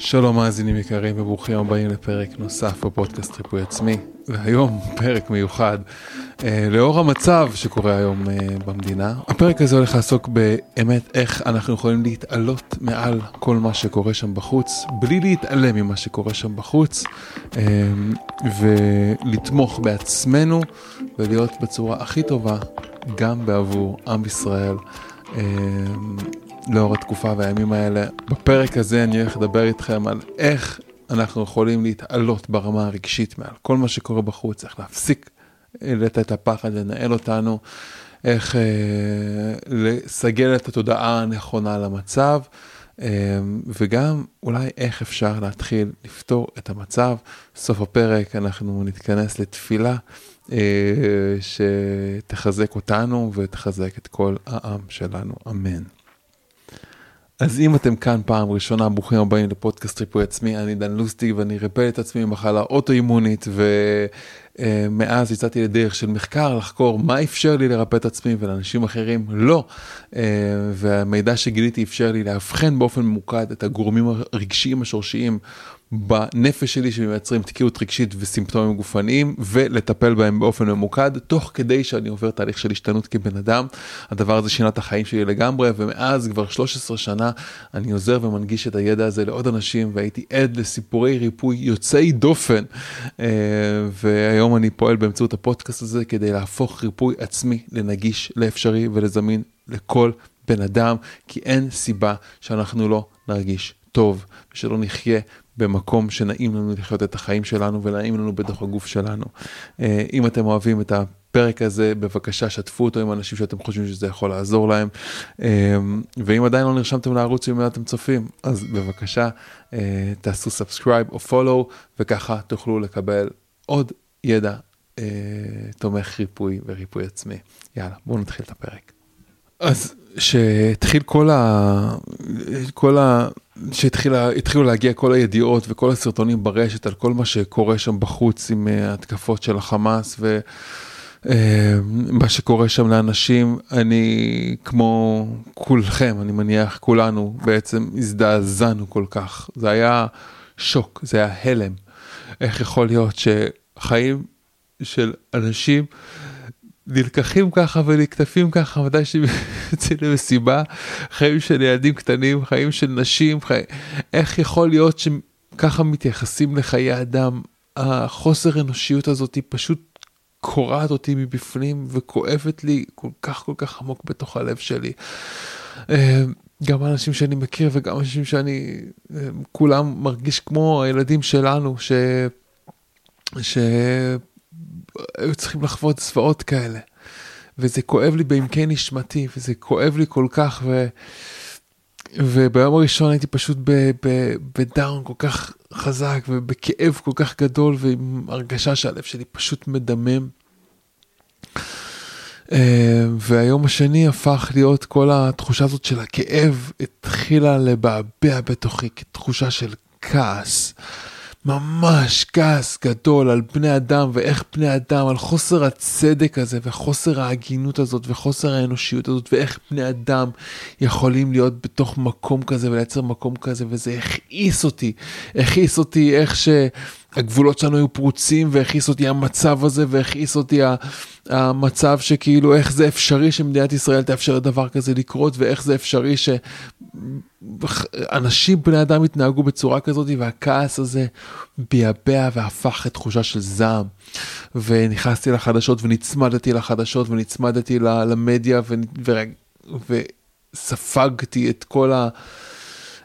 שלום מאזינים יקרים וברוכים הבאים לפרק נוסף בפודקאסט ריפוי עצמי והיום פרק מיוחד אה, לאור המצב שקורה היום אה, במדינה. הפרק הזה הולך לעסוק באמת איך אנחנו יכולים להתעלות מעל כל מה שקורה שם בחוץ בלי להתעלם ממה שקורה שם בחוץ אה, ולתמוך בעצמנו ולהיות בצורה הכי טובה גם בעבור עם ישראל. אה, לאור התקופה והימים האלה. בפרק הזה אני הולך לדבר איתכם על איך אנחנו יכולים להתעלות ברמה הרגשית מעל כל מה שקורה בחוץ, איך להפסיק לתת את הפחד, לנהל אותנו, איך אה, לסגל את התודעה הנכונה למצב, אה, וגם אולי איך אפשר להתחיל לפתור את המצב. סוף הפרק אנחנו נתכנס לתפילה. אה, שתחזק אותנו ותחזק את כל העם שלנו, אמן. אז אם אתם כאן פעם ראשונה, ברוכים הבאים לפודקאסט ריפוי עצמי, אני דן לוסטיג ואני ריפא את עצמי ממחלה אוטואימונית ומאז יצאתי לדרך של מחקר לחקור מה אפשר לי לרפא את עצמי ולאנשים אחרים לא. אה, והמידע שגיליתי אפשר לי לאבחן באופן ממוקד את הגורמים הרגשיים השורשיים בנפש שלי שמייצרים תקיעות רגשית וסימפטומים גופניים ולטפל בהם באופן ממוקד תוך כדי שאני עובר תהליך של השתנות כבן אדם. הדבר הזה שינה את החיים שלי לגמרי ומאז כבר 13 שנה אני עוזר ומנגיש את הידע הזה לעוד אנשים והייתי עד לסיפורי ריפוי יוצאי דופן אה, והיום אני פועל באמצעות הפודקאסט הזה כדי להפוך ריפוי עצמי לנגיש, לאפשרי ולזמין לכל בן אדם כי אין סיבה שאנחנו לא נרגיש טוב ושלא נחיה במקום שנעים לנו לחיות את החיים שלנו ונעים לנו בתוך הגוף שלנו. אה, אם אתם אוהבים את הפרק הזה, בבקשה שתפו אותו עם אנשים שאתם חושבים שזה יכול לעזור להם. אה, ואם עדיין לא נרשמתם לערוץ אם אתם צופים, אז בבקשה אה, תעשו subscribe או follow, וככה תוכלו לקבל עוד ידע תומך ריפוי וריפוי עצמי. יאללה, בואו נתחיל את הפרק. אז שהתחיל כל ה... כל ה... שהתחילו להגיע כל הידיעות וכל הסרטונים ברשת על כל מה שקורה שם בחוץ עם אה, התקפות של החמאס ומה אה, שקורה שם לאנשים, אני כמו כולכם, אני מניח כולנו בעצם הזדעזענו כל כך. זה היה שוק, זה היה הלם. איך יכול להיות שחיים של אנשים נלקחים ככה ונקטפים ככה מתי שהם יוצאים למסיבה, חיים של ילדים קטנים, חיים של נשים, חי... איך יכול להיות שככה מתייחסים לחיי אדם? החוסר אנושיות הזאת היא פשוט קורעת אותי מבפנים וכואבת לי כל כך כל כך עמוק בתוך הלב שלי. אה, גם אנשים שאני מכיר וגם אנשים שאני, אה, כולם מרגיש כמו הילדים שלנו, ש... ש... היו צריכים לחוות זוועות כאלה. וזה כואב לי בעמקי נשמתי, וזה כואב לי כל כך, ו... וביום הראשון הייתי פשוט בדאון כל כך חזק, ובכאב כל כך גדול, ועם הרגשה שהלב שלי פשוט מדמם. אה, והיום השני הפך להיות כל התחושה הזאת של הכאב התחילה לבעבע בתוכי כתחושה של כעס. ממש כעס גדול על בני אדם ואיך בני אדם, על חוסר הצדק הזה וחוסר ההגינות הזאת וחוסר האנושיות הזאת ואיך בני אדם יכולים להיות בתוך מקום כזה ולייצר מקום כזה וזה הכעיס אותי, הכעיס אותי איך שהגבולות שלנו היו פרוצים והכעיס אותי המצב הזה והכעיס אותי המצב שכאילו איך זה אפשרי שמדינת ישראל תאפשר לדבר כזה לקרות ואיך זה אפשרי ש... אנשים, בני אדם התנהגו בצורה כזאת והכעס הזה ביעבע והפך לתחושה של זעם. ונכנסתי לחדשות ונצמדתי לחדשות ונצמדתי למדיה ו... ו... וספגתי את כל ה...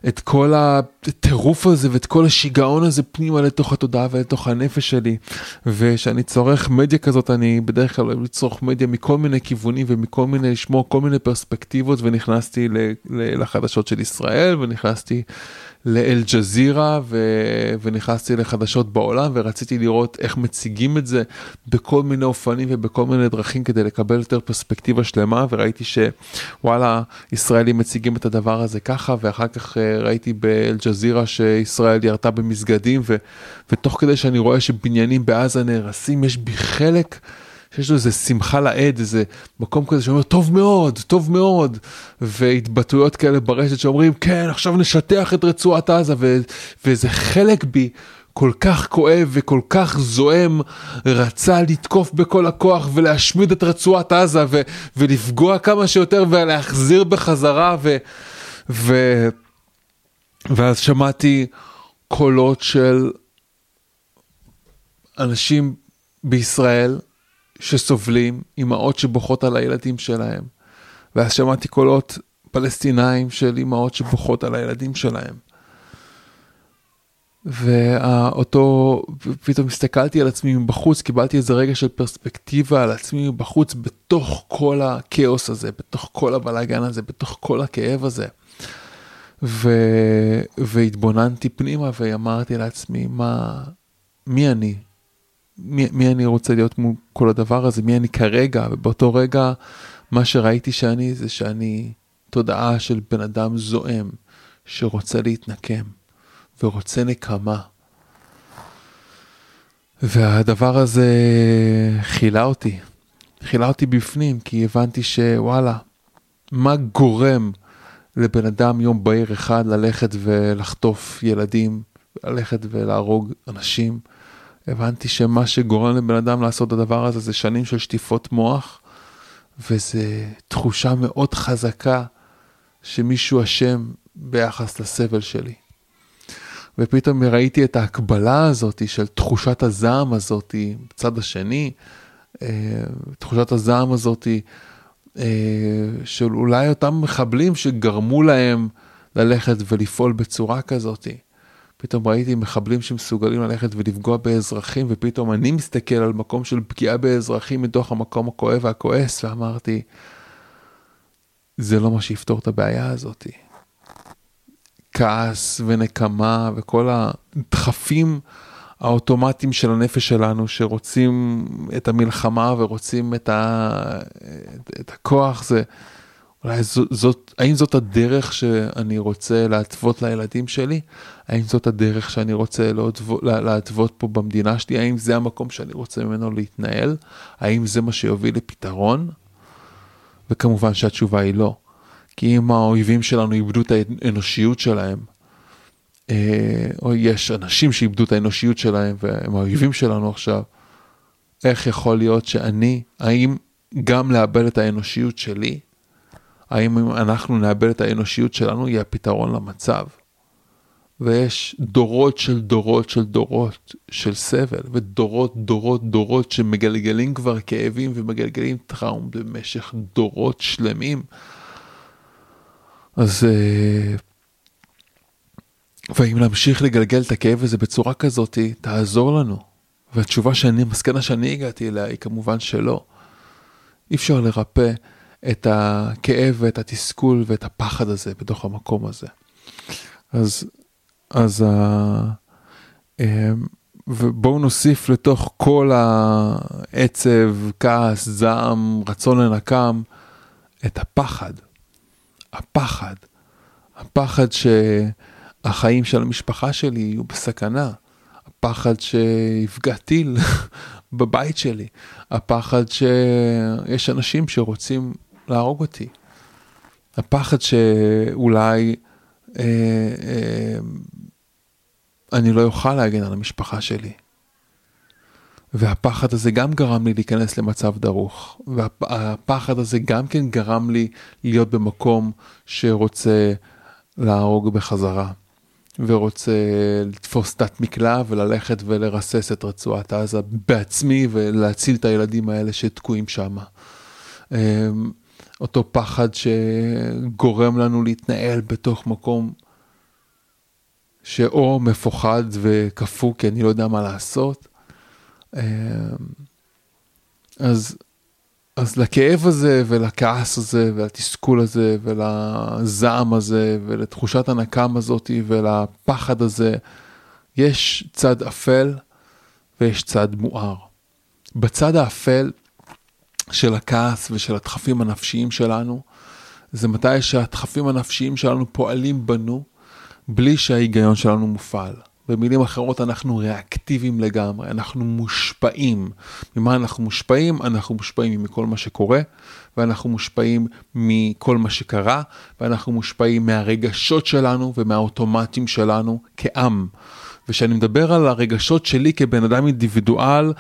את כל הטירוף הזה ואת כל השיגעון הזה פנימה לתוך התודעה ולתוך הנפש שלי. וכשאני צורך מדיה כזאת, אני בדרך כלל אוהב לצרוך מדיה מכל מיני כיוונים ומכל מיני, לשמוע כל מיני פרספקטיבות, ונכנסתי לחדשות של ישראל, ונכנסתי לאל-ג'זירה ו- ונכנסתי לחדשות בעולם ורציתי לראות איך מציגים את זה בכל מיני אופנים ובכל מיני דרכים כדי לקבל יותר פרספקטיבה שלמה וראיתי שוואלה ישראלים מציגים את הדבר הזה ככה ואחר כך אה, ראיתי באל-ג'זירה שישראל ירתה במסגדים ו- ותוך כדי שאני רואה שבניינים בעזה נהרסים יש בי חלק שיש לו איזה שמחה לאיד, איזה מקום כזה שאומר טוב מאוד, טוב מאוד, והתבטאויות כאלה ברשת שאומרים כן עכשיו נשטח את רצועת עזה, ו, ואיזה חלק בי כל כך כואב וכל כך זועם, רצה לתקוף בכל הכוח ולהשמיד את רצועת עזה ו- ולפגוע כמה שיותר ולהחזיר בחזרה ו... ו- ואז שמעתי קולות של אנשים בישראל שסובלים, אימהות שבוכות על הילדים שלהם. ואז שמעתי קולות פלסטינאים של אימהות שבוכות על הילדים שלהם. ואותו, פתאום הסתכלתי על עצמי מבחוץ, קיבלתי איזה רגע של פרספקטיבה על עצמי מבחוץ, בתוך כל הכאוס הזה, בתוך כל הבלאגן הזה, בתוך כל הכאב הזה. ו... והתבוננתי פנימה ואמרתי לעצמי, מה, מי אני? מי, מי אני רוצה להיות מול כל הדבר הזה? מי אני כרגע? ובאותו רגע, מה שראיתי שאני זה שאני תודעה של בן אדם זועם, שרוצה להתנקם. ורוצה נקמה. והדבר הזה חילה אותי, חילה אותי בפנים, כי הבנתי שוואלה, מה גורם לבן אדם יום בהיר אחד ללכת ולחטוף ילדים, ללכת ולהרוג אנשים? הבנתי שמה שגורם לבן אדם לעשות את הדבר הזה זה שנים של שטיפות מוח, וזו תחושה מאוד חזקה שמישהו אשם ביחס לסבל שלי. ופתאום ראיתי את ההקבלה הזאת של תחושת הזעם הזאת בצד השני, אה, תחושת הזעם הזאת אה, של אולי אותם מחבלים שגרמו להם ללכת ולפעול בצורה כזאת. פתאום ראיתי מחבלים שמסוגלים ללכת ולפגוע באזרחים, ופתאום אני מסתכל על מקום של פגיעה באזרחים מתוך המקום הכואב והכועס, ואמרתי, זה לא מה שיפתור את הבעיה הזאתי. כעס ונקמה וכל הדחפים האוטומטיים של הנפש שלנו שרוצים את המלחמה ורוצים את, ה, את הכוח זה אולי זאת, זאת האם זאת הדרך שאני רוצה להתוות לילדים שלי? האם זאת הדרך שאני רוצה להתוות פה במדינה שלי? האם זה המקום שאני רוצה ממנו להתנהל? האם זה מה שיוביל לפתרון? וכמובן שהתשובה היא לא. כי אם האויבים שלנו איבדו את האנושיות שלהם, אה, או יש אנשים שאיבדו את האנושיות שלהם והם האויבים שלנו עכשיו, איך יכול להיות שאני, האם גם לאבד את האנושיות שלי, האם אם אנחנו נאבד את האנושיות שלנו יהיה פתרון למצב. ויש דורות של דורות של דורות של סבל, ודורות דורות דורות שמגלגלים כבר כאבים ומגלגלים טראום במשך דורות שלמים. אז... אה, ואם להמשיך לגלגל את הכאב הזה בצורה כזאת, תעזור לנו. והתשובה שאני, המסקנה שאני הגעתי אליה היא כמובן שלא. אי אפשר לרפא את הכאב ואת התסכול ואת הפחד הזה בתוך המקום הזה. אז, אז ה... אה, ובואו נוסיף לתוך כל העצב, כעס, זעם, רצון לנקם, את הפחד. הפחד, הפחד שהחיים של המשפחה שלי יהיו בסכנה, הפחד שיפגע טיל בבית שלי, הפחד שיש אנשים שרוצים להרוג אותי, הפחד שאולי אה, אה, אני לא אוכל להגן על המשפחה שלי. והפחד הזה גם גרם לי להיכנס למצב דרוך, והפחד הזה גם כן גרם לי להיות במקום שרוצה להרוג בחזרה, ורוצה לתפוס תת מקלע וללכת ולרסס את רצועת עזה בעצמי ולהציל את הילדים האלה שתקועים שם. אותו פחד שגורם לנו להתנהל בתוך מקום שאו מפוחד וקפוא כי אני לא יודע מה לעשות, אמ, אז, אז לכאב הזה ולכעס הזה ולתסכול הזה ולזעם הזה ולתחושת הנקם הזאת ולפחד הזה, יש צד אפל ויש צד מואר. בצד האפל של הכעס ושל הדחפים הנפשיים שלנו, זה מתי שהדחפים הנפשיים שלנו פועלים בנו בלי שההיגיון שלנו מופעל. במילים אחרות אנחנו ריאקטיביים לגמרי, אנחנו מושפעים. ממה אנחנו מושפעים? אנחנו מושפעים מכל מה שקורה, ואנחנו מושפעים מכל מה שקרה, ואנחנו מושפעים מהרגשות שלנו ומהאוטומטים שלנו כעם. וכשאני מדבר על הרגשות שלי כבן אדם אינדיבידואל,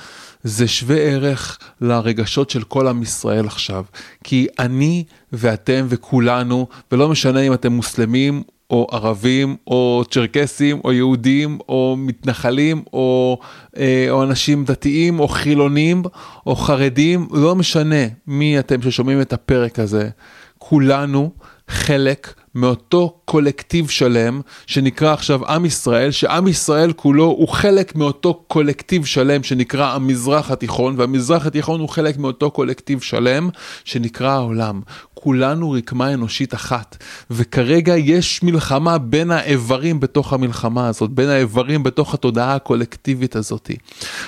זה שווה ערך לרגשות של כל עם ישראל עכשיו. כי אני ואתם וכולנו, ולא משנה אם אתם מוסלמים או ערבים, או צ'רקסים, או יהודים, או מתנחלים, או, אה, או אנשים דתיים, או חילונים, או חרדים, לא משנה מי אתם ששומעים את הפרק הזה, כולנו חלק מאותו קולקטיב שלם שנקרא עכשיו עם ישראל, שעם ישראל כולו הוא חלק מאותו קולקטיב שלם שנקרא המזרח התיכון, והמזרח התיכון הוא חלק מאותו קולקטיב שלם שנקרא העולם. כולנו רקמה אנושית אחת, וכרגע יש מלחמה בין האיברים בתוך המלחמה הזאת, בין האיברים בתוך התודעה הקולקטיבית הזאת.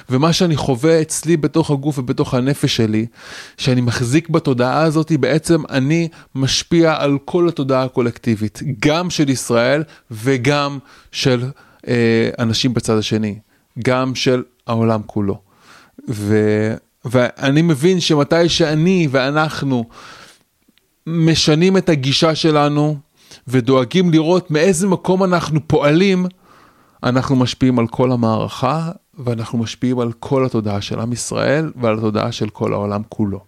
ומה שאני חווה אצלי בתוך הגוף ובתוך הנפש שלי, שאני מחזיק בתודעה הזאת, בעצם אני משפיע על כל התודעה הקולקטיבית, גם של ישראל וגם של אה, אנשים בצד השני, גם של העולם כולו. ו... ואני מבין שמתי שאני ואנחנו משנים את הגישה שלנו ודואגים לראות מאיזה מקום אנחנו פועלים, אנחנו משפיעים על כל המערכה ואנחנו משפיעים על כל התודעה של עם ישראל ועל התודעה של כל העולם כולו.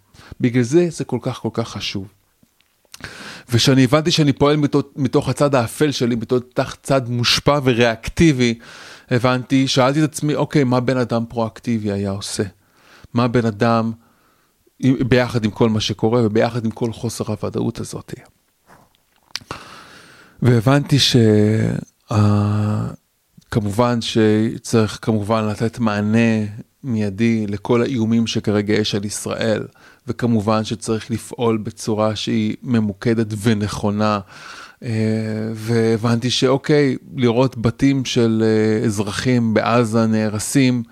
בגלל זה זה כל כך כל כך חשוב. וכשאני הבנתי שאני פועל מתוך, מתוך הצד האפל שלי, מתוך צד מושפע וריאקטיבי, הבנתי, שאלתי את עצמי, אוקיי, מה בן אדם פרואקטיבי היה עושה? מה בן אדם ביחד עם כל מה שקורה וביחד עם כל חוסר הוודאות הזאת. והבנתי שכמובן שצריך כמובן לתת מענה מיידי לכל האיומים שכרגע יש על ישראל, וכמובן שצריך לפעול בצורה שהיא ממוקדת ונכונה. אה, והבנתי שאוקיי, לראות בתים של אה, אזרחים בעזה נהרסים,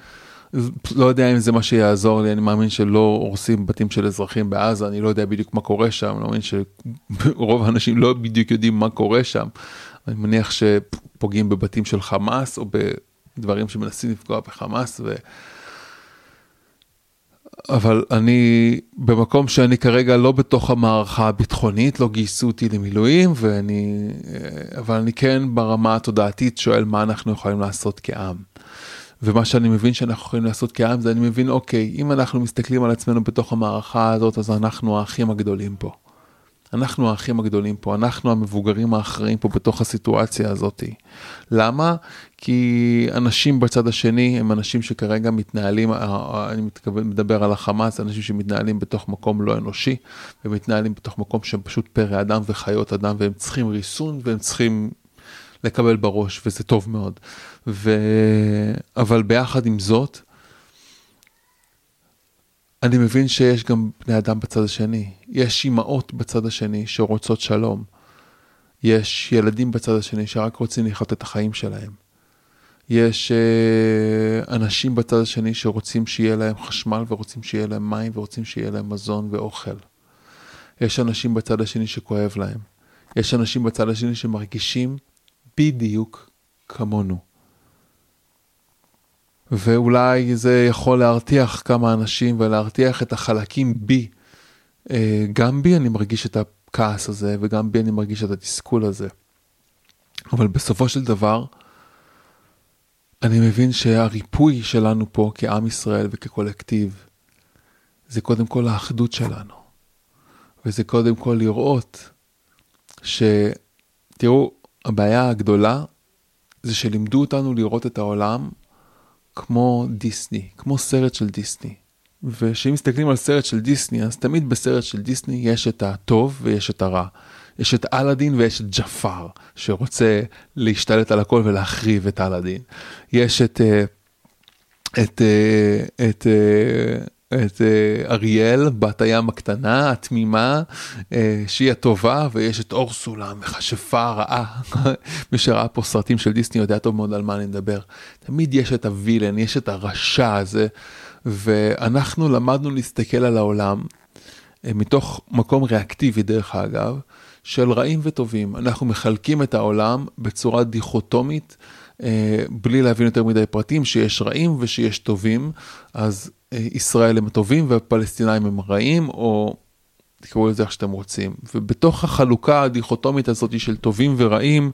לא יודע אם זה מה שיעזור לי, אני מאמין שלא הורסים בתים של אזרחים בעזה, אני לא יודע בדיוק מה קורה שם, אני מאמין שרוב האנשים לא בדיוק יודעים מה קורה שם. אני מניח שפוגעים בבתים של חמאס או בדברים שמנסים לפגוע בחמאס. ו... אבל אני במקום שאני כרגע לא בתוך המערכה הביטחונית, לא גייסו אותי למילואים, ואני, אבל אני כן ברמה התודעתית שואל מה אנחנו יכולים לעשות כעם. ומה שאני מבין שאנחנו יכולים לעשות כעם זה אני מבין אוקיי אם אנחנו מסתכלים על עצמנו בתוך המערכה הזאת אז אנחנו האחים הגדולים פה. אנחנו האחים הגדולים פה, אנחנו המבוגרים האחראים פה בתוך הסיטואציה הזאת. למה? כי אנשים בצד השני הם אנשים שכרגע מתנהלים, אה, אה, אני מתכוון, מדבר על החמאס, אנשים שמתנהלים בתוך מקום לא אנושי, ומתנהלים בתוך מקום שהם פשוט פרא אדם וחיות אדם, והם צריכים ריסון והם צריכים לקבל בראש, וזה טוב מאוד. ו... אבל ביחד עם זאת, אני מבין שיש גם בני אדם בצד השני. יש אימהות בצד השני שרוצות שלום. יש ילדים בצד השני שרק רוצים לחיות את החיים שלהם. יש uh, אנשים בצד השני שרוצים שיהיה להם חשמל ורוצים שיהיה להם מים ורוצים שיהיה להם מזון ואוכל. יש אנשים בצד השני שכואב להם. יש אנשים בצד השני שמרגישים בדיוק כמונו. ואולי זה יכול להרתיח כמה אנשים ולהרתיח את החלקים בי. אה, גם בי אני מרגיש את הכעס הזה וגם בי אני מרגיש את התסכול הזה. אבל בסופו של דבר, אני מבין שהריפוי שלנו פה כעם ישראל וכקולקטיב, זה קודם כל האחדות שלנו. וזה קודם כל לראות ש... תראו, הבעיה הגדולה זה שלימדו אותנו לראות את העולם כמו דיסני, כמו סרט של דיסני. וכשאם מסתכלים על סרט של דיסני, אז תמיד בסרט של דיסני יש את הטוב ויש את הרע. יש את אלאדין ויש את ג'פר, שרוצה להשתלט על הכל ולהחריב את אלאדין. יש את, אה, את, אה, את, את אה, את uh, אריאל, בת הים הקטנה, התמימה, uh, שהיא הטובה, ויש את אורסולה, המכשפה הרעה. מי שראה פה סרטים של דיסני יודע טוב מאוד על מה אני מדבר. תמיד יש את הווילן, יש את הרשע הזה, ואנחנו למדנו להסתכל על העולם uh, מתוך מקום ריאקטיבי דרך אגב, של רעים וטובים. אנחנו מחלקים את העולם בצורה דיכוטומית. בלי להבין יותר מדי פרטים, שיש רעים ושיש טובים, אז ישראל הם הטובים והפלסטינאים הם הרעים, או תקראו לזה איך שאתם רוצים. ובתוך החלוקה הדיכוטומית הזאת של טובים ורעים,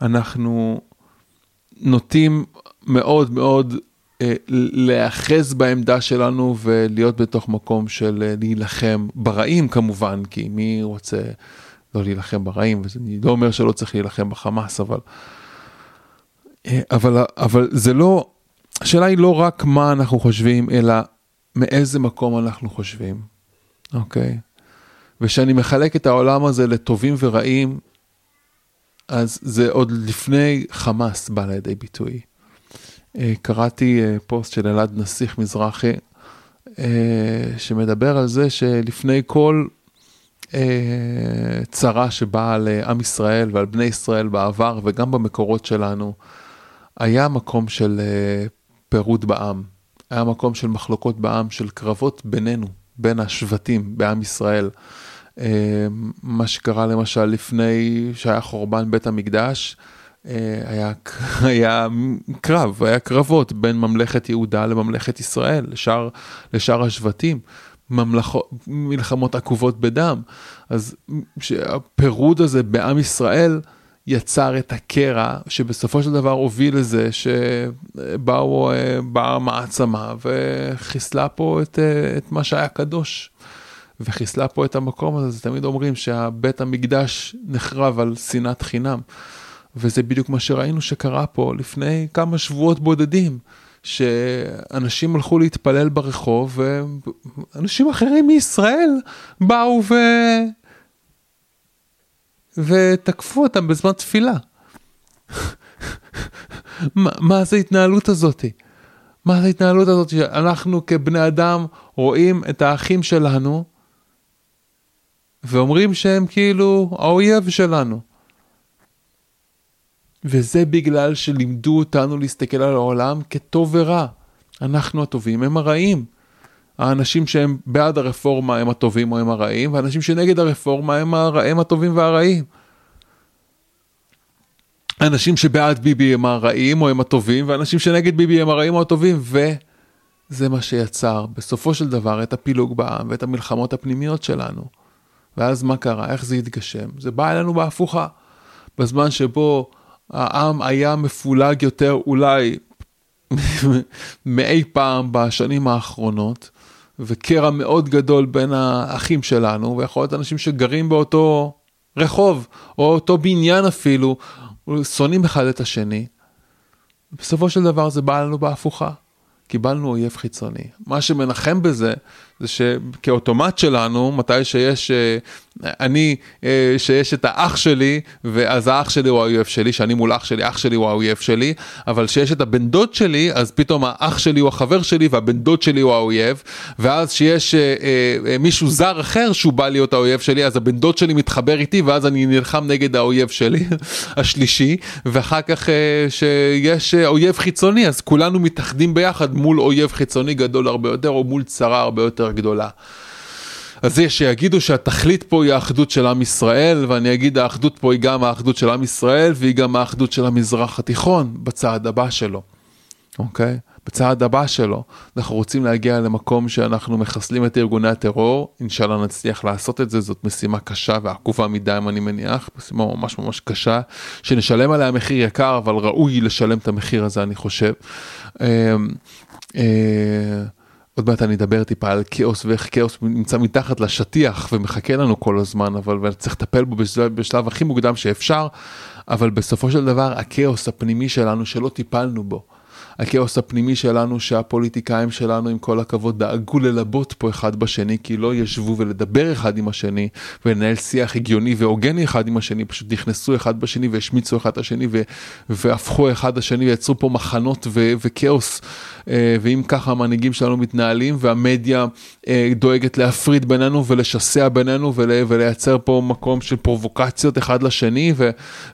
אנחנו נוטים מאוד מאוד אה, להיאחז בעמדה שלנו ולהיות בתוך מקום של אה, להילחם ברעים כמובן, כי מי רוצה לא להילחם ברעים, ואני לא אומר שלא צריך להילחם בחמאס, אבל, אה, אבל, אבל זה לא, השאלה היא לא רק מה אנחנו חושבים, אלא מאיזה מקום אנחנו חושבים, אוקיי? וכשאני מחלק את העולם הזה לטובים ורעים, אז זה עוד לפני חמאס בא לידי ביטוי. אה, קראתי אה, פוסט של אלעד נסיך מזרחי, אה, שמדבר על זה שלפני כל צרה שבאה על עם ישראל ועל בני ישראל בעבר וגם במקורות שלנו, היה מקום של פירוד בעם, היה מקום של מחלוקות בעם, של קרבות בינינו, בין השבטים בעם ישראל. מה שקרה למשל לפני שהיה חורבן בית המקדש, אה, היה, היה קרב, היה קרבות בין ממלכת יהודה לממלכת ישראל, לשאר, לשאר השבטים, ממלכות, מלחמות עקובות בדם. אז הפירוד הזה בעם ישראל יצר את הקרע שבסופו של דבר הוביל לזה שבאו, אה, באה מעצמה וחיסלה פה את, אה, את מה שהיה קדוש. וחיסלה פה את המקום הזה, תמיד אומרים שהבית המקדש נחרב על שנאת חינם. וזה בדיוק מה שראינו שקרה פה לפני כמה שבועות בודדים, שאנשים הלכו להתפלל ברחוב, ואנשים אחרים מישראל באו ו... ותקפו אותם בזמן תפילה. מה, מה זה ההתנהלות הזאתי? מה זה ההתנהלות הזאת שאנחנו כבני אדם רואים את האחים שלנו ואומרים שהם כאילו האויב שלנו. וזה בגלל שלימדו אותנו להסתכל על העולם כטוב ורע. אנחנו הטובים הם הרעים. האנשים שהם בעד הרפורמה הם הטובים או הם הרעים, והאנשים שנגד הרפורמה הם, הר... הם הטובים והרעים. אנשים שבעד ביבי הם הרעים או הם הטובים, ואנשים שנגד ביבי הם הרעים או הטובים, וזה מה שיצר בסופו של דבר את הפילוג בעם ואת המלחמות הפנימיות שלנו. ואז מה קרה? איך זה התגשם? זה בא אלינו בהפוכה. בזמן שבו העם היה מפולג יותר אולי מאי פעם בשנים האחרונות, וקרע מאוד גדול בין האחים שלנו, ויכול להיות אנשים שגרים באותו רחוב, או אותו בניין אפילו, שונאים אחד את השני. בסופו של דבר זה בא לנו בהפוכה. קיבלנו אויב חיצוני. מה שמנחם בזה, זה שכאוטומט שלנו, מתי שיש, אה, אני, אה, שיש את האח שלי, ואז האח שלי הוא האויב שלי, שאני מול אח שלי, אח שלי הוא האויב שלי, אבל שיש את הבן דוד שלי, אז פתאום האח שלי הוא החבר שלי, והבן דוד שלי הוא האויב, ואז שיש אה, מישהו זר אחר שהוא בא להיות האויב שלי, אז הבן דוד שלי מתחבר איתי, ואז אני נלחם נגד האויב שלי, השלישי, ואחר כך שיש אויב חיצוני, אז כולנו מתאחדים ביחד מול אויב חיצוני גדול הרבה יותר, או מול צרה הרבה יותר גדולה. אז יש שיגידו שהתכלית פה היא האחדות של עם ישראל, ואני אגיד האחדות פה היא גם האחדות של עם ישראל, והיא גם האחדות של המזרח התיכון בצעד הבא שלו, אוקיי? בצעד הבא שלו, אנחנו רוצים להגיע למקום שאנחנו מחסלים את ארגוני הטרור, אינשאללה נצליח לעשות את זה, זאת משימה קשה ועקובה מדי אני מניח, משימה ממש ממש קשה, שנשלם עליה מחיר יקר, אבל ראוי לשלם את המחיר הזה אני חושב. עוד מעט אני אדבר טיפה על כאוס ואיך כאוס נמצא מתחת לשטיח ומחכה לנו כל הזמן, אבל צריך לטפל בו בשלב, בשלב הכי מוקדם שאפשר, אבל בסופו של דבר הכאוס הפנימי שלנו שלא טיפלנו בו. הכאוס הפנימי שלנו שהפוליטיקאים שלנו עם כל הכבוד דאגו ללבות פה אחד בשני כי לא ישבו ולדבר אחד עם השני ולנהל שיח הגיוני והוגן אחד עם השני פשוט נכנסו אחד בשני והשמיצו אחד את השני ו- והפכו אחד לשני ויצרו פה מחנות ו- וכאוס. אה, ואם ככה המנהיגים שלנו מתנהלים והמדיה אה, דואגת להפריד בינינו ולשסע בינינו ול- ולייצר פה מקום של פרובוקציות אחד לשני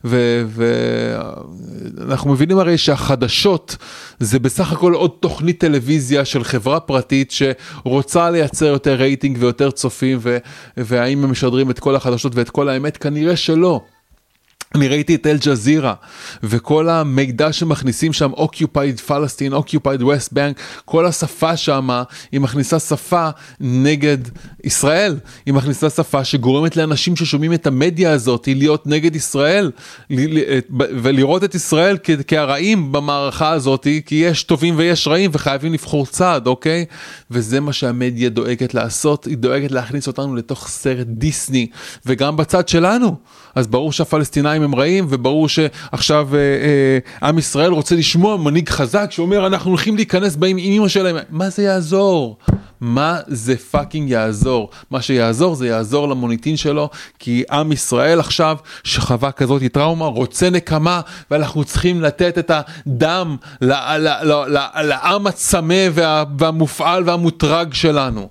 ואנחנו מבינים הרי שהחדשות זה בסך הכל עוד תוכנית טלוויזיה של חברה פרטית שרוצה לייצר יותר רייטינג ויותר צופים והאם הם משדרים את כל החדשות ואת כל האמת כנראה שלא. אני ראיתי את אל-ג'זירה וכל המידע שמכניסים שם occupied Palestine, occupied West Bank, כל השפה שם היא מכניסה שפה נגד ישראל, היא מכניסה שפה שגורמת לאנשים ששומעים את המדיה הזאת להיות נגד ישראל ולראות את ישראל כהרעים במערכה הזאת כי יש טובים ויש רעים וחייבים לבחור צד, אוקיי? וזה מה שהמדיה דואגת לעשות, היא דואגת להכניס אותנו לתוך סרט דיסני וגם בצד שלנו. אז ברור שהפלסטינאים הם רעים וברור שעכשיו אה, אה, עם ישראל רוצה לשמוע מנהיג חזק שאומר אנחנו הולכים להיכנס באמא אמא שלהם. מה זה יעזור? מה זה fucking יעזור? מה שיעזור זה יעזור למוניטין שלו כי עם ישראל עכשיו שחווה כזאת טראומה רוצה נקמה ואנחנו צריכים לתת את הדם לעם הצמא וה, והמופעל והמוטרג שלנו.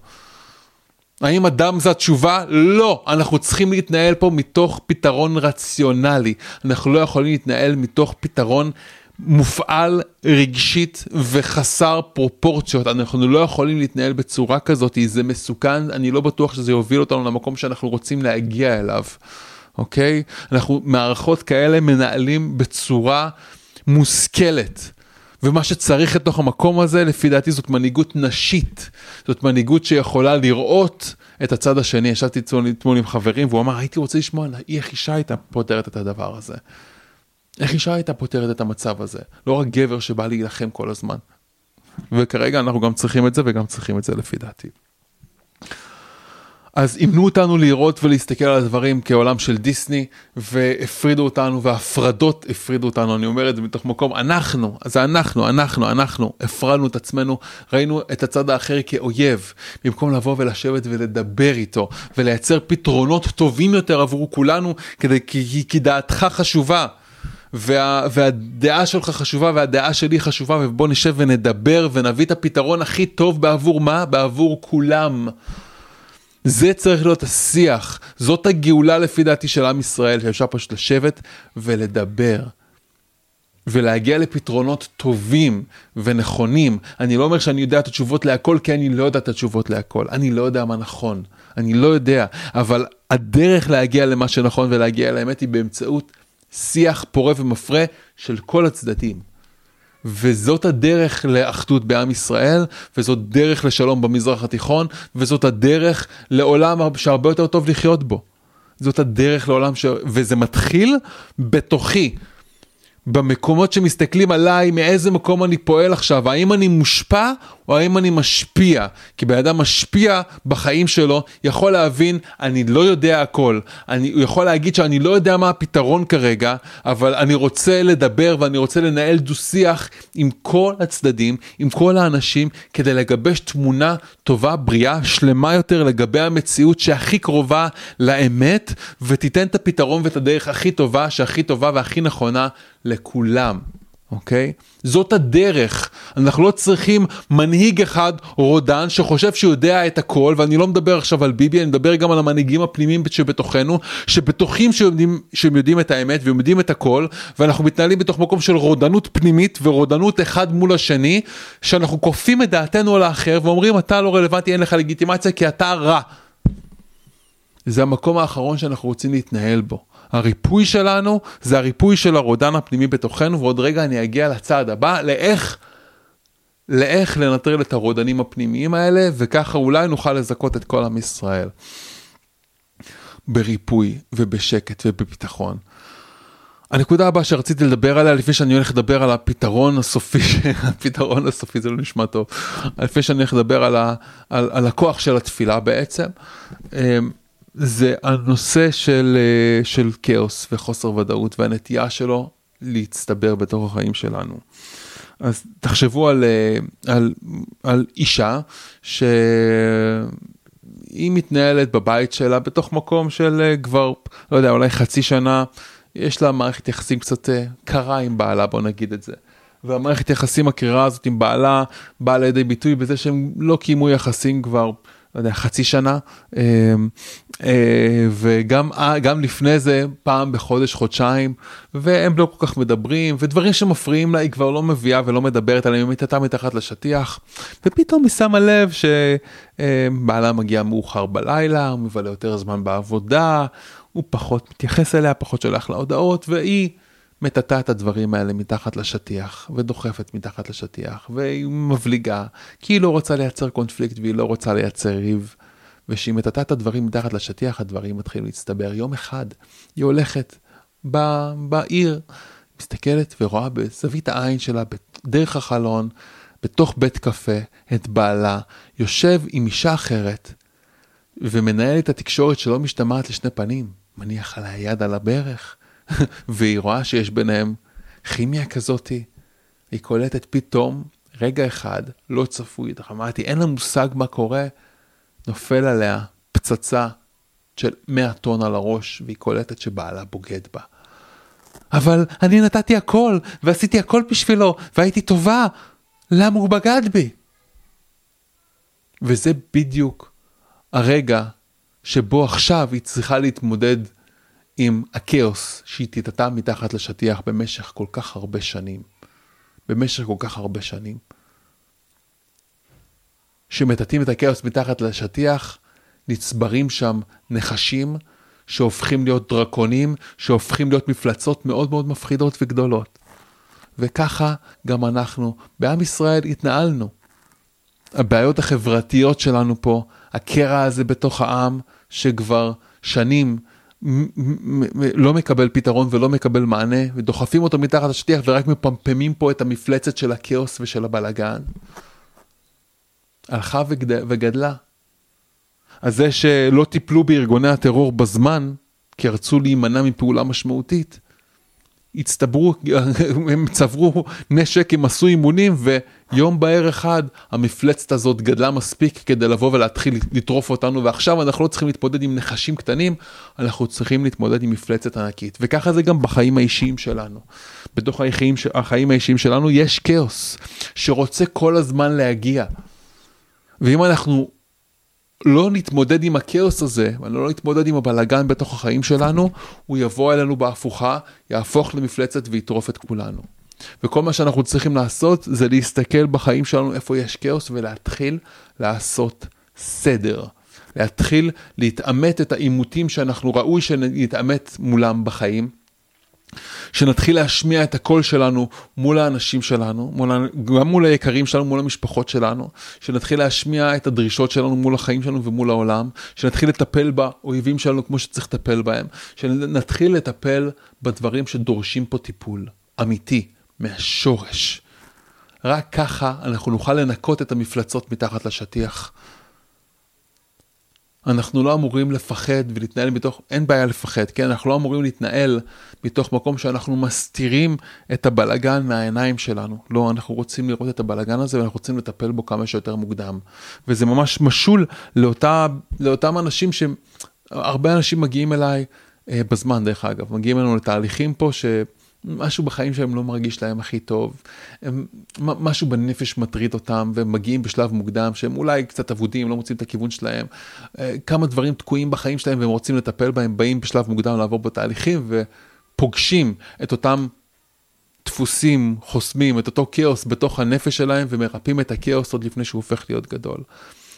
האם הדם זה התשובה? לא. אנחנו צריכים להתנהל פה מתוך פתרון רציונלי. אנחנו לא יכולים להתנהל מתוך פתרון מופעל רגשית וחסר פרופורציות. אנחנו לא יכולים להתנהל בצורה כזאת, זה מסוכן, אני לא בטוח שזה יוביל אותנו למקום שאנחנו רוצים להגיע אליו. אוקיי? אנחנו מערכות כאלה מנהלים בצורה מושכלת. ומה שצריך לתוך המקום הזה, לפי דעתי, זאת מנהיגות נשית. זאת מנהיגות שיכולה לראות את הצד השני. ישבתי אתמול עם חברים, והוא אמר, הייתי רוצה לשמוע איך אישה הייתה פותרת את הדבר הזה. איך אישה הייתה פותרת את המצב הזה. לא רק גבר שבא להילחם כל הזמן. וכרגע אנחנו גם צריכים את זה, וגם צריכים את זה לפי דעתי. אז אימנו אותנו לראות ולהסתכל על הדברים כעולם של דיסני והפרידו אותנו והפרדות הפרידו אותנו אני אומר את זה מתוך מקום אנחנו זה אנחנו אנחנו אנחנו הפרדנו את עצמנו ראינו את הצד האחר כאויב במקום לבוא ולשבת ולדבר איתו ולייצר פתרונות טובים יותר עבור כולנו כדי כי, כי דעתך חשובה. וה, והדעה שלך חשובה והדעה שלי חשובה ובוא נשב ונדבר ונביא את הפתרון הכי טוב בעבור מה? בעבור כולם. זה צריך להיות השיח, זאת הגאולה לפי דעתי של עם ישראל, שאפשר פשוט לשבת ולדבר. ולהגיע לפתרונות טובים ונכונים. אני לא אומר שאני יודע את התשובות להכל, כי אני לא יודע את התשובות להכל. אני לא יודע מה נכון. אני לא יודע. אבל הדרך להגיע למה שנכון ולהגיע לאמת היא באמצעות שיח פורה ומפרה של כל הצדדים. וזאת הדרך לאחדות בעם ישראל, וזאת דרך לשלום במזרח התיכון, וזאת הדרך לעולם שהרבה יותר טוב לחיות בו. זאת הדרך לעולם ש... וזה מתחיל בתוכי. במקומות שמסתכלים עליי, מאיזה מקום אני פועל עכשיו, האם אני מושפע או האם אני משפיע? כי בן אדם משפיע בחיים שלו, יכול להבין, אני לא יודע הכל. אני, הוא יכול להגיד שאני לא יודע מה הפתרון כרגע, אבל אני רוצה לדבר ואני רוצה לנהל דו-שיח עם כל הצדדים, עם כל האנשים, כדי לגבש תמונה טובה, בריאה, שלמה יותר לגבי המציאות שהכי קרובה לאמת, ותיתן את הפתרון ואת הדרך הכי טובה, שהכי טובה והכי נכונה לכולם. אוקיי? זאת הדרך. אנחנו לא צריכים מנהיג אחד רודן שחושב שהוא יודע את הכל, ואני לא מדבר עכשיו על ביבי, אני מדבר גם על המנהיגים הפנימיים שבתוכנו, שבטוחים שהם שהם יודעים את האמת והם יודעים את הכל, ואנחנו מתנהלים בתוך מקום של רודנות פנימית ורודנות אחד מול השני, שאנחנו כופים את דעתנו על האחר ואומרים אתה לא רלוונטי, אין לך לגיטימציה כי אתה רע. זה המקום האחרון שאנחנו רוצים להתנהל בו. הריפוי שלנו זה הריפוי של הרודן הפנימי בתוכנו, ועוד רגע אני אגיע לצעד הבא, לאיך, לאיך לנטרל את הרודנים הפנימיים האלה, וככה אולי נוכל לזכות את כל עם ישראל. בריפוי ובשקט ובביטחון. הנקודה הבאה שרציתי לדבר עליה לפני שאני הולך לדבר על הפתרון הסופי, הפתרון הסופי זה לא נשמע טוב, לפני שאני הולך לדבר על, ה, על, על הכוח של התפילה בעצם. זה הנושא של, אה, של כאוס וחוסר ודאות והנטייה שלו להצטבר בתוך החיים שלנו. אז תחשבו על, אה, על, על אישה שהיא מתנהלת בבית שלה בתוך מקום של אה, כבר, לא יודע, אולי חצי שנה, יש לה מערכת יחסים קצת קרה עם בעלה, בוא נגיד את זה. והמערכת יחסים הקרירה הזאת עם בעלה באה לידי ביטוי בזה שהם לא קיימו יחסים כבר לא יודע, חצי שנה, אמ, אה, וגם אה, לפני זה פעם בחודש, חודשיים, והם לא כל כך מדברים, ודברים שמפריעים לה היא כבר לא מביאה ולא מדברת עליהם, היא מתתה מתחת לשטיח, ופתאום היא שמה לב שבעלה מגיע מאוחר בלילה, הוא מבלה יותר זמן בעבודה, הוא פחות מתייחס אליה, פחות שולח לה הודעות, והיא מטאטה את הדברים האלה מתחת לשטיח, ודוחפת מתחת לשטיח, והיא מבליגה, כי היא לא רוצה לייצר קונפליקט והיא לא רוצה לייצר ריב. ושהיא מטאטה את הדברים מתחת לשטיח, הדברים מתחילים להצטבר. יום אחד היא הולכת בעיר, מסתכלת ורואה בזווית העין שלה, דרך החלון, בתוך בית קפה, את בעלה, יושב עם אישה אחרת, ומנהל את התקשורת שלא משתמעת לשני פנים, מניח עליה יד על הברך, והיא רואה שיש ביניהם כימיה כזאתי. היא קולטת פתאום, רגע אחד, לא צפוי, דרמטי, אין לה מושג מה קורה, נופל עליה פצצה של 100 טון על הראש, והיא קולטת שבעלה בוגד בה. אבל אני נתתי הכל, ועשיתי הכל בשבילו, והייתי טובה, למה הוא בגד בי? וזה בדיוק הרגע שבו עכשיו היא צריכה להתמודד עם הכאוס שהיא טיטטה מתחת לשטיח במשך כל כך הרבה שנים. במשך כל כך הרבה שנים. שמטאטאים את הכאוס מתחת לשטיח, נצברים שם נחשים שהופכים להיות דרקונים, שהופכים להיות מפלצות מאוד מאוד מפחידות וגדולות. וככה גם אנחנו בעם ישראל התנהלנו. הבעיות החברתיות שלנו פה, הקרע הזה בתוך העם, שכבר שנים לא מקבל פתרון ולא מקבל מענה, ודוחפים אותו מתחת לשטיח ורק מפמפמים פה את המפלצת של הכאוס ושל הבלגן. הלכה וגד... וגדלה. אז זה שלא טיפלו בארגוני הטרור בזמן, כי רצו להימנע מפעולה משמעותית, הצטברו, הם צברו נשק, הם עשו אימונים, ויום בהר אחד המפלצת הזאת גדלה מספיק כדי לבוא ולהתחיל לטרוף אותנו, ועכשיו אנחנו לא צריכים להתמודד עם נחשים קטנים, אנחנו צריכים להתמודד עם מפלצת ענקית. וככה זה גם בחיים האישיים שלנו. בתוך החיים, החיים האישיים שלנו יש כאוס, שרוצה כל הזמן להגיע. ואם אנחנו לא נתמודד עם הכאוס הזה, ולא נתמודד עם הבלגן בתוך החיים שלנו, הוא יבוא אלינו בהפוכה, יהפוך למפלצת ויטרוף את כולנו. וכל מה שאנחנו צריכים לעשות זה להסתכל בחיים שלנו איפה יש כאוס ולהתחיל לעשות סדר. להתחיל להתעמת את העימותים שאנחנו ראוי שנתעמת מולם בחיים. שנתחיל להשמיע את הקול שלנו מול האנשים שלנו, מול, גם מול היקרים שלנו, מול המשפחות שלנו, שנתחיל להשמיע את הדרישות שלנו מול החיים שלנו ומול העולם, שנתחיל לטפל באויבים שלנו כמו שצריך לטפל בהם, שנתחיל לטפל בדברים שדורשים פה טיפול אמיתי, מהשורש. רק ככה אנחנו נוכל לנקות את המפלצות מתחת לשטיח. אנחנו לא אמורים לפחד ולהתנהל מתוך, אין בעיה לפחד, כן? אנחנו לא אמורים להתנהל מתוך מקום שאנחנו מסתירים את הבלגן מהעיניים שלנו. לא, אנחנו רוצים לראות את הבלגן הזה ואנחנו רוצים לטפל בו כמה שיותר מוקדם. וזה ממש משול לאותה, לאותם אנשים שהרבה אנשים מגיעים אליי אה, בזמן דרך אגב, מגיעים אלינו לתהליכים פה ש... משהו בחיים שלהם לא מרגיש להם הכי טוב, הם, משהו בנפש מטריד אותם והם מגיעים בשלב מוקדם שהם אולי קצת אבודים, לא מוצאים את הכיוון שלהם, אה, כמה דברים תקועים בחיים שלהם והם רוצים לטפל בהם, באים בשלב מוקדם לעבור בתהליכים ופוגשים את אותם דפוסים חוסמים, את אותו כאוס בתוך הנפש שלהם ומרפאים את הכאוס עוד לפני שהוא הופך להיות גדול.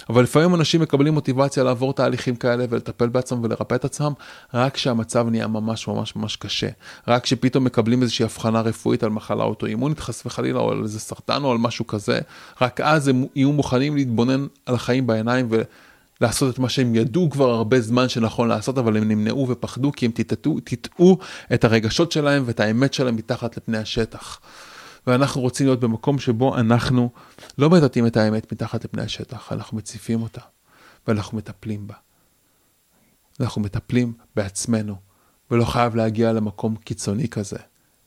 אבל לפעמים אנשים מקבלים מוטיבציה לעבור תהליכים כאלה ולטפל בעצמם ולרפא את עצמם, רק כשהמצב נהיה ממש ממש ממש קשה. רק כשפתאום מקבלים איזושהי הבחנה רפואית על מחלה אוטואימונית חס וחלילה, או על איזה סרטן או על משהו כזה, רק אז הם יהיו מוכנים להתבונן על החיים בעיניים ו... לעשות את מה שהם ידעו כבר הרבה זמן שנכון לעשות, אבל הם נמנעו ופחדו כי הם טיטאו את הרגשות שלהם ואת האמת שלהם מתחת לפני השטח. ואנחנו רוצים להיות במקום שבו אנחנו לא מטאטאים את האמת מתחת לפני השטח, אנחנו מציפים אותה, ואנחנו מטפלים בה. אנחנו מטפלים בעצמנו, ולא חייב להגיע למקום קיצוני כזה.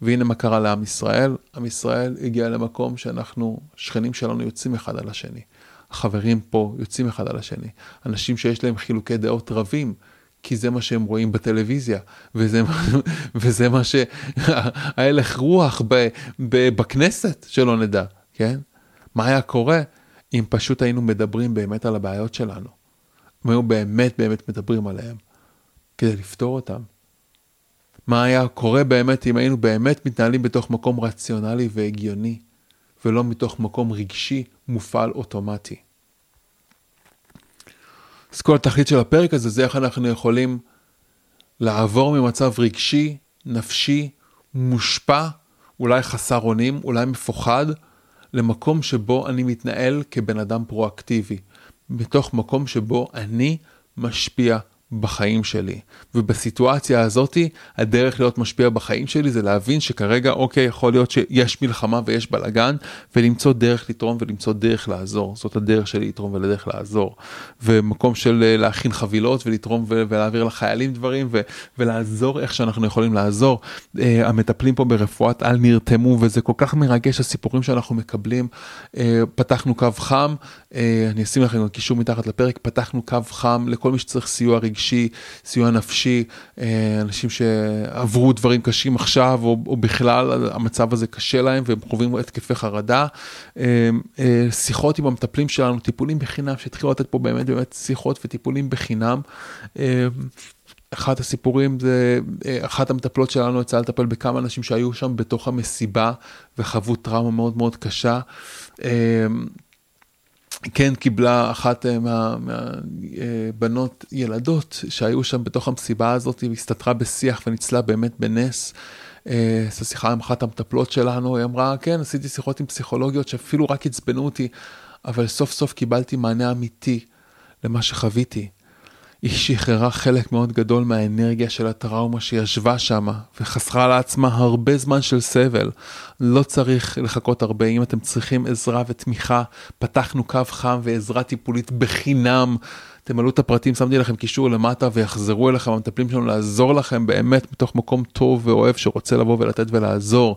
והנה מה קרה לעם ישראל, עם ישראל הגיע למקום שאנחנו, שכנים שלנו יוצאים אחד על השני. החברים פה יוצאים אחד על השני. אנשים שיש להם חילוקי דעות רבים, כי זה מה שהם רואים בטלוויזיה, וזה, וזה מה שההלך רוח ב, ב, בכנסת, שלא נדע, כן? מה היה קורה אם פשוט היינו מדברים באמת על הבעיות שלנו? אם היו באמת באמת מדברים עליהם, כדי לפתור אותם. מה היה קורה באמת אם היינו באמת מתנהלים בתוך מקום רציונלי והגיוני, ולא מתוך מקום רגשי מופעל אוטומטי. אז כל התכלית של הפרק הזה זה איך אנחנו יכולים לעבור ממצב רגשי, נפשי, מושפע, אולי חסר אונים, אולי מפוחד, למקום שבו אני מתנהל כבן אדם פרואקטיבי, מתוך מקום שבו אני משפיע בחיים שלי. ובסיטואציה הזאתי, הדרך להיות משפיע בחיים שלי זה להבין שכרגע, אוקיי, יכול להיות שיש מלחמה ויש בלאגן, ולמצוא דרך לתרום ולמצוא דרך לעזור. זאת הדרך שלי לתרום ולדרך לעזור. ומקום של אה, להכין חבילות ולתרום ולהעביר לחיילים דברים ו- ולעזור איך שאנחנו יכולים לעזור. Uh, המטפלים פה ברפואת על נרתמו וזה כל כך מרגש הסיפורים שאנחנו מקבלים. Uh, פתחנו קו חם, uh, אני אשים לכם קישור מתחת לפרק, פתחנו קו חם לכל מי שצריך סיוע רגשי. רגשי, סיוע נפשי, אה, אנשים שעברו דברים קשים עכשיו, או, או בכלל המצב הזה קשה להם והם חווים התקפי חרדה. אה, אה, שיחות עם המטפלים שלנו, טיפולים בחינם, שהתחילו לתת פה באמת באמת שיחות וטיפולים בחינם. אחד הסיפורים זה, אחת המטפלות שלנו יצאה לטפל בכמה אנשים שהיו שם בתוך המסיבה וחוו טראומה מאוד מאוד קשה. כן קיבלה אחת מהבנות מה, מה, ילדות שהיו שם בתוך המסיבה הזאת והסתתרה בשיח וניצלה באמת בנס. עשה שיחה עם אחת המטפלות שלנו, היא אמרה, כן, עשיתי שיחות עם פסיכולוגיות שאפילו רק עצבנו אותי, אבל סוף סוף קיבלתי מענה אמיתי למה שחוויתי. היא שחררה חלק מאוד גדול מהאנרגיה של הטראומה שישבה שם וחסכה לעצמה הרבה זמן של סבל. לא צריך לחכות הרבה, אם אתם צריכים עזרה ותמיכה, פתחנו קו חם ועזרה טיפולית בחינם. תמלאו את הפרטים, שמתי לכם קישור למטה ויחזרו אליכם המטפלים שלנו לעזור לכם באמת מתוך מקום טוב ואוהב שרוצה לבוא ולתת ולעזור.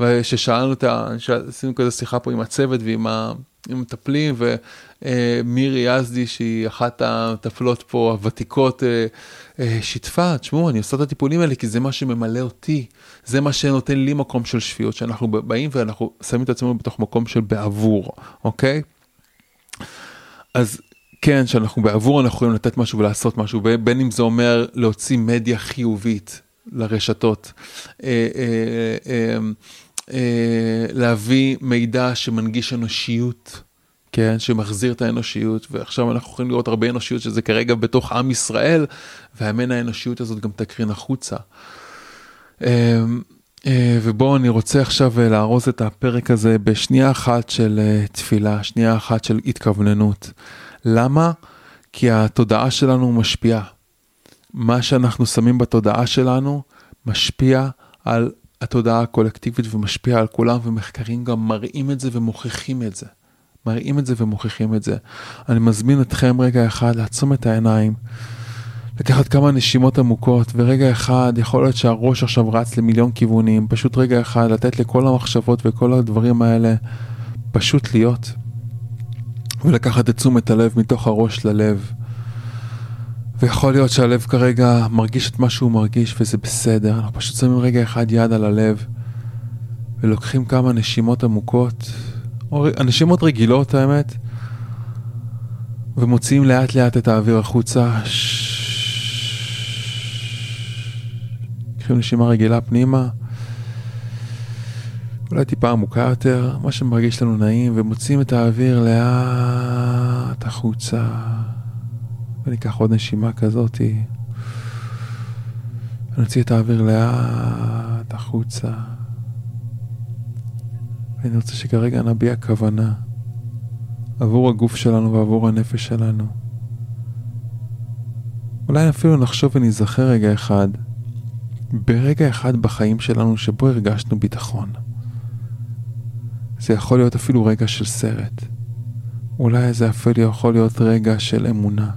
וששאלנו את ה... עשינו כזה שיחה פה עם הצוות ועם ה... מטפלים ומירי יזדי שהיא אחת המטפלות פה הוותיקות אה, אה, שיתפה, תשמעו אני עושה את הטיפולים האלה כי זה מה שממלא אותי, זה מה שנותן לי מקום של שפיות שאנחנו באים ואנחנו שמים את עצמנו בתוך מקום של בעבור, אוקיי? אז כן, שאנחנו בעבור אנחנו יכולים לתת משהו ולעשות משהו, בין אם זה אומר להוציא מדיה חיובית לרשתות. אה, אה, אה, אה, להביא מידע שמנגיש אנושיות, כן, שמחזיר את האנושיות, ועכשיו אנחנו יכולים לראות הרבה אנושיות שזה כרגע בתוך עם ישראל, והאמן האנושיות הזאת גם תקרין החוצה. אה, אה, ובואו אני רוצה עכשיו לארוז את הפרק הזה בשנייה אחת של תפילה, שנייה אחת של התכווננות. למה? כי התודעה שלנו משפיעה. מה שאנחנו שמים בתודעה שלנו משפיע על התודעה הקולקטיבית ומשפיע על כולם, ומחקרים גם מראים את זה ומוכיחים את זה. מראים את זה ומוכיחים את זה. אני מזמין אתכם רגע אחד לעצום את העיניים, לקחת כמה נשימות עמוקות, ורגע אחד, יכול להיות שהראש עכשיו רץ למיליון כיוונים, פשוט רגע אחד לתת לכל המחשבות וכל הדברים האלה פשוט להיות. ולקחת את תשומת הלב מתוך הראש ללב. ויכול להיות שהלב כרגע מרגיש את מה שהוא מרגיש וזה בסדר, אנחנו פשוט שמים רגע אחד יד על הלב ולוקחים כמה נשימות עמוקות, או נשימות רגילות האמת, ומוציאים לאט לאט את האוויר החוצה. לוקחים נשימה רגילה פנימה, אולי טיפה עמוקה יותר, מה שמרגיש לנו נעים, ומוציאים את האוויר לאט החוצה. וניקח עוד נשימה כזאתי. ונוציא את האוויר לאט החוצה. ואני רוצה שכרגע נביע כוונה עבור הגוף שלנו ועבור הנפש שלנו. אולי אפילו נחשוב וניזכר רגע אחד, ברגע אחד בחיים שלנו שבו הרגשנו ביטחון. זה יכול להיות אפילו רגע של סרט. אולי זה אפילו יכול להיות רגע של אמונה.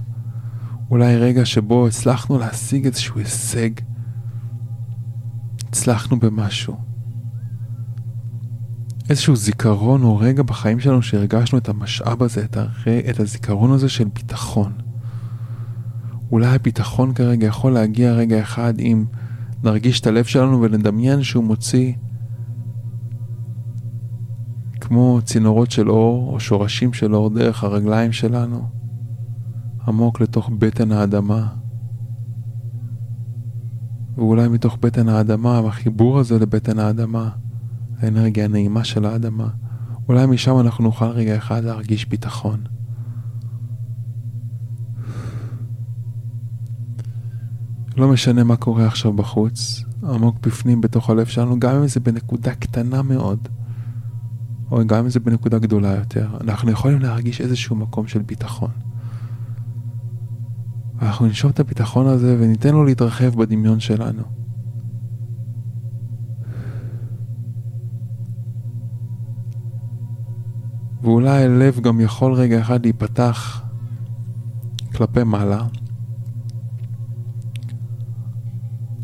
אולי רגע שבו הצלחנו להשיג איזשהו הישג, הצלחנו במשהו. איזשהו זיכרון או רגע בחיים שלנו שהרגשנו את המשאב הזה, את, הר... את הזיכרון הזה של ביטחון. אולי הביטחון כרגע יכול להגיע רגע אחד אם נרגיש את הלב שלנו ונדמיין שהוא מוציא כמו צינורות של אור או שורשים של אור דרך הרגליים שלנו. עמוק לתוך בטן האדמה. ואולי מתוך בטן האדמה, והחיבור הזה לבטן האדמה, האנרגיה הנעימה של האדמה, אולי משם אנחנו נוכל רגע אחד להרגיש ביטחון. לא משנה מה קורה עכשיו בחוץ, עמוק בפנים בתוך הלב שלנו, גם אם זה בנקודה קטנה מאוד, או גם אם זה בנקודה גדולה יותר, אנחנו יכולים להרגיש איזשהו מקום של ביטחון. ואנחנו נשאר את הביטחון הזה וניתן לו להתרחב בדמיון שלנו. ואולי הלב גם יכול רגע אחד להיפתח כלפי מעלה,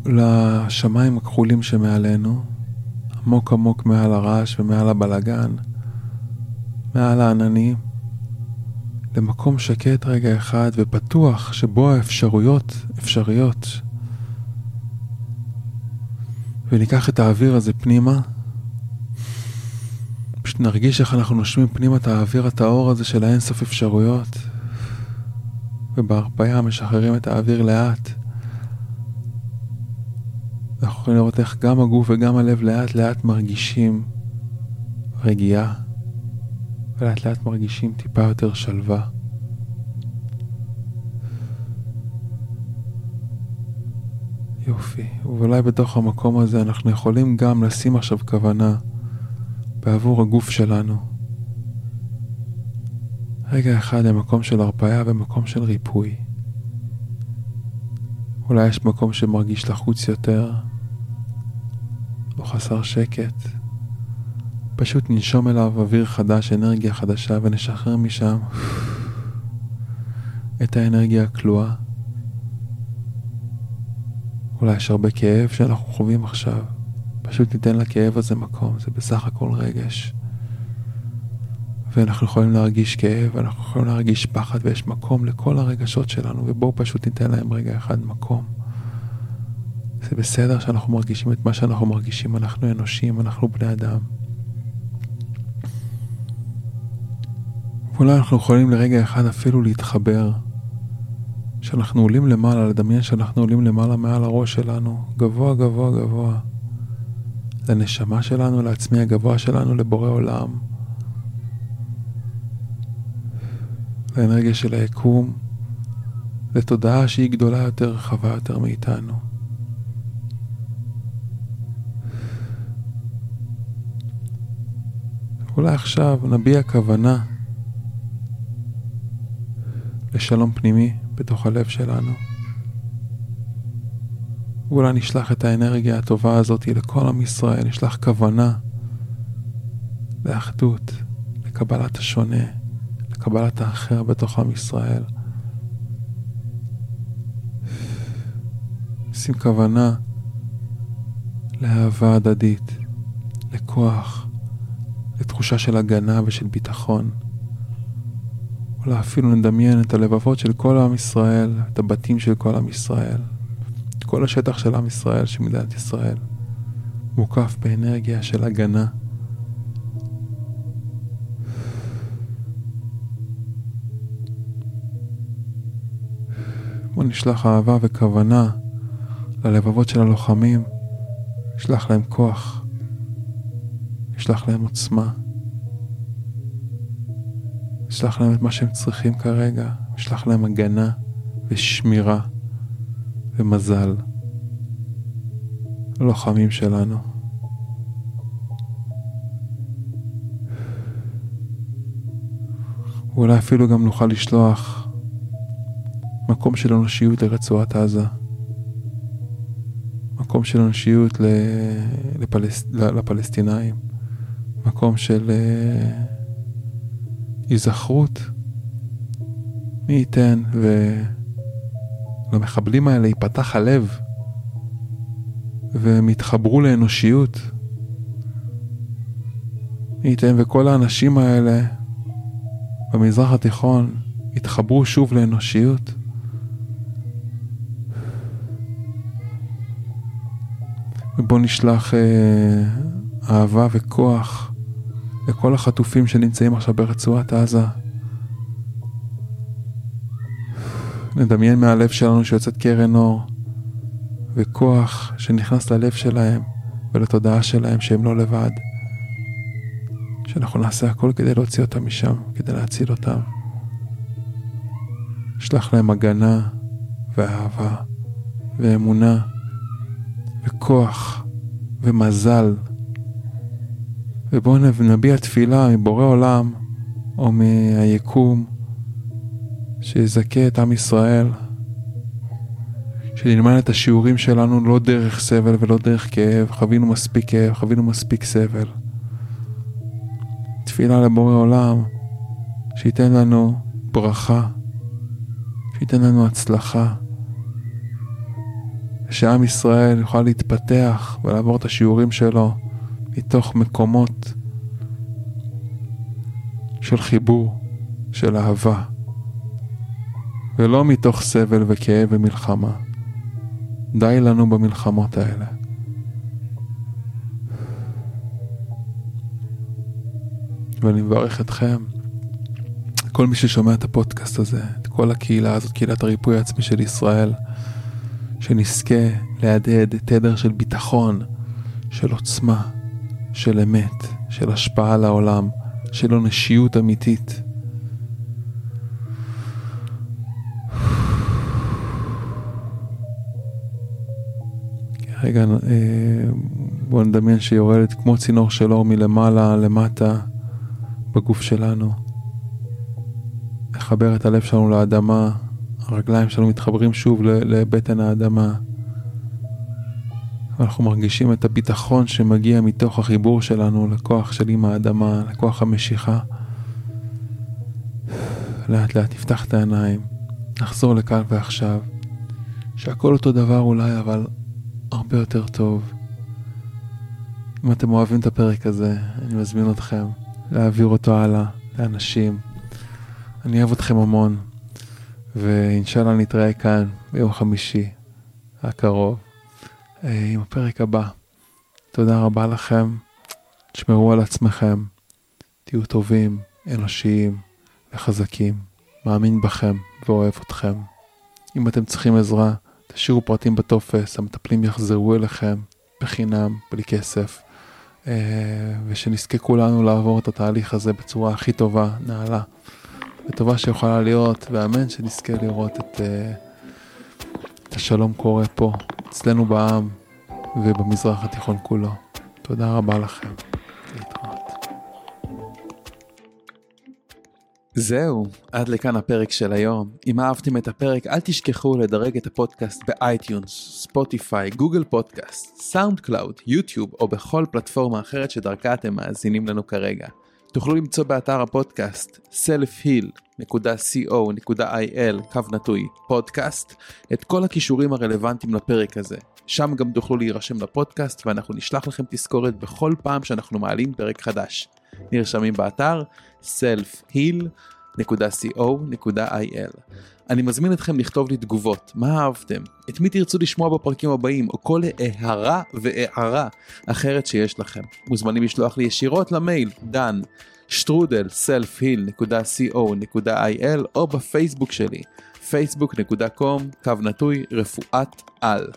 לשמיים הכחולים שמעלינו, עמוק עמוק מעל הרעש ומעל הבלגן, מעל העננים, למקום שקט רגע אחד ופתוח שבו האפשרויות אפשריות. וניקח את האוויר הזה פנימה, פשוט נרגיש איך אנחנו נושמים פנימה את האוויר הטהור הזה של האינסוף אפשרויות, ובהרפאיה משחררים את האוויר לאט. אנחנו יכולים לראות איך גם הגוף וגם הלב לאט לאט מרגישים רגיעה, ולאט לאט מרגישים טיפה יותר שלווה. יופי, ואולי בתוך המקום הזה אנחנו יכולים גם לשים עכשיו כוונה בעבור הגוף שלנו. רגע אחד למקום של הרפאיה ומקום של ריפוי. אולי יש מקום שמרגיש לחוץ יותר, או חסר שקט. פשוט ננשום אליו אוויר חדש, אנרגיה חדשה, ונשחרר משם את האנרגיה הכלואה. אולי יש הרבה כאב שאנחנו חווים עכשיו. פשוט ניתן לכאב הזה מקום, זה בסך הכל רגש. ואנחנו יכולים להרגיש כאב, אנחנו יכולים להרגיש פחד, ויש מקום לכל הרגשות שלנו, ובואו פשוט ניתן להם רגע אחד מקום. זה בסדר שאנחנו מרגישים את מה שאנחנו מרגישים, אנחנו אנושים, אנחנו בני אדם. ואולי אנחנו יכולים לרגע אחד אפילו להתחבר, שאנחנו עולים למעלה, לדמיין שאנחנו עולים למעלה מעל הראש שלנו, גבוה, גבוה, גבוה. לנשמה שלנו, לעצמי הגבוה שלנו, לבורא עולם. לאנרגיה של היקום, לתודעה שהיא גדולה יותר, רחבה יותר מאיתנו. אולי עכשיו נביע כוונה לשלום פנימי בתוך הלב שלנו. ואולי נשלח את האנרגיה הטובה הזאת לכל עם ישראל, נשלח כוונה לאחדות, לקבלת השונה, לקבלת האחר בתוך עם ישראל. שים כוונה לאהבה הדדית, לכוח, לתחושה של הגנה ושל ביטחון. אולי אפילו נדמיין את הלבבות של כל עם ישראל, את הבתים של כל עם ישראל, את כל השטח של עם ישראל, של מדינת ישראל, מוקף באנרגיה של הגנה. בוא נשלח אהבה וכוונה ללבבות של הלוחמים, נשלח להם כוח, נשלח להם עוצמה. נשלח להם את מה שהם צריכים כרגע, נשלח להם הגנה ושמירה ומזל. לוחמים שלנו. ואולי אפילו גם נוכל לשלוח מקום של אנושיות לרצועת עזה. מקום של אנושיות לפלס... לפלסטינאים. מקום של... היזכרות. מי ייתן ולמחבלים האלה ייפתח הלב והם יתחברו לאנושיות. מי ייתן וכל האנשים האלה במזרח התיכון יתחברו שוב לאנושיות. ובוא נשלח אה, אהבה וכוח לכל החטופים שנמצאים עכשיו ברצועת עזה. נדמיין מהלב שלנו שיוצאת קרן אור וכוח שנכנס ללב שלהם ולתודעה שלהם שהם לא לבד. שאנחנו נעשה הכל כדי להוציא אותם משם, כדי להציל אותם. נשלח להם הגנה ואהבה ואמונה וכוח ומזל. ובואו נביע תפילה מבורא עולם או מהיקום שיזכה את עם ישראל, שנלמד את השיעורים שלנו לא דרך סבל ולא דרך כאב, חווינו מספיק כאב, חווינו מספיק סבל. תפילה לבורא עולם שייתן לנו ברכה, שייתן לנו הצלחה, ושעם ישראל יוכל להתפתח ולעבור את השיעורים שלו מתוך מקומות של חיבור, של אהבה, ולא מתוך סבל וכאב ומלחמה. די לנו במלחמות האלה. ואני מברך אתכם, כל מי ששומע את הפודקאסט הזה, את כל הקהילה הזאת, קהילת הריפוי העצמי של ישראל, שנזכה להדהד תדר של ביטחון, של עוצמה, של אמת, של השפעה על העולם, של אנושיות אמיתית. רגע, אה, בואו נדמיין שיורדת כמו צינור של אור מלמעלה למטה בגוף שלנו. לחבר את הלב שלנו לאדמה, הרגליים שלנו מתחברים שוב לבטן האדמה. אנחנו מרגישים את הביטחון שמגיע מתוך החיבור שלנו לכוח של עם האדמה, לכוח המשיכה. לאט לאט נפתח את העיניים, נחזור לכאן ועכשיו, שהכל אותו דבר אולי, אבל הרבה יותר טוב. אם אתם אוהבים את הפרק הזה, אני מזמין אתכם להעביר אותו הלאה לאנשים. אני אוהב אתכם המון, ואינשאללה נתראה כאן ביום חמישי הקרוב. אה, עם הפרק הבא. תודה רבה לכם, תשמרו על עצמכם, תהיו טובים, אנושיים וחזקים, מאמין בכם ואוהב אתכם. אם אתם צריכים עזרה, תשאירו פרטים בטופס, המטפלים יחזרו אליכם בחינם, בלי כסף, אה, ושנזכה כולנו לעבור את התהליך הזה בצורה הכי טובה, נעלה, וטובה שיכולה להיות, ואמן שנזכה לראות את, אה, את השלום קורה פה. אצלנו בעם ובמזרח התיכון כולו. תודה רבה לכם. להתראות. זהו, עד לכאן הפרק של היום. אם אהבתם את הפרק אל תשכחו לדרג את הפודקאסט באייטיונס, ספוטיפיי, גוגל פודקאסט, סאונד קלאוד, יוטיוב או בכל פלטפורמה אחרת שדרכה אתם מאזינים לנו כרגע. תוכלו למצוא באתר הפודקאסט selfheal.co.il קו נטוי פודקאסט את כל הקישורים הרלוונטיים לפרק הזה. שם גם תוכלו להירשם לפודקאסט ואנחנו נשלח לכם תזכורת בכל פעם שאנחנו מעלים פרק חדש. נרשמים באתר selfheal.co.il אני מזמין אתכם לכתוב לי תגובות, מה אהבתם, את מי תרצו לשמוע בפרקים הבאים, או כל הערה והערה אחרת שיש לכם. מוזמנים לשלוח לי ישירות למייל, דן, שטרודל, selfheal.co.il, או בפייסבוק שלי, facebook.com, קו נטוי, רפואת על.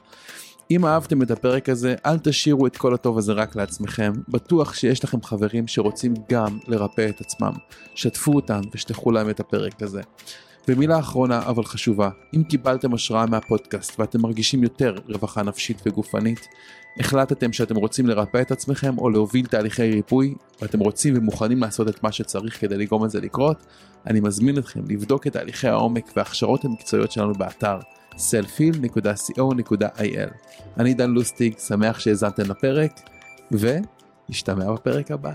אם אהבתם את הפרק הזה, אל תשאירו את כל הטוב הזה רק לעצמכם. בטוח שיש לכם חברים שרוצים גם לרפא את עצמם. שתפו אותם ושלחו להם את הפרק הזה. ומילה אחרונה אבל חשובה, אם קיבלתם השראה מהפודקאסט ואתם מרגישים יותר רווחה נפשית וגופנית, החלטתם שאתם רוצים לרפא את עצמכם או להוביל תהליכי ריפוי, ואתם רוצים ומוכנים לעשות את מה שצריך כדי לגרום לזה לקרות, אני מזמין אתכם לבדוק את תהליכי העומק וההכשרות המקצועיות שלנו באתר selfil.co.il. אני דן לוסטיג, שמח שהאזנתם לפרק, ונשתמע בפרק הבא.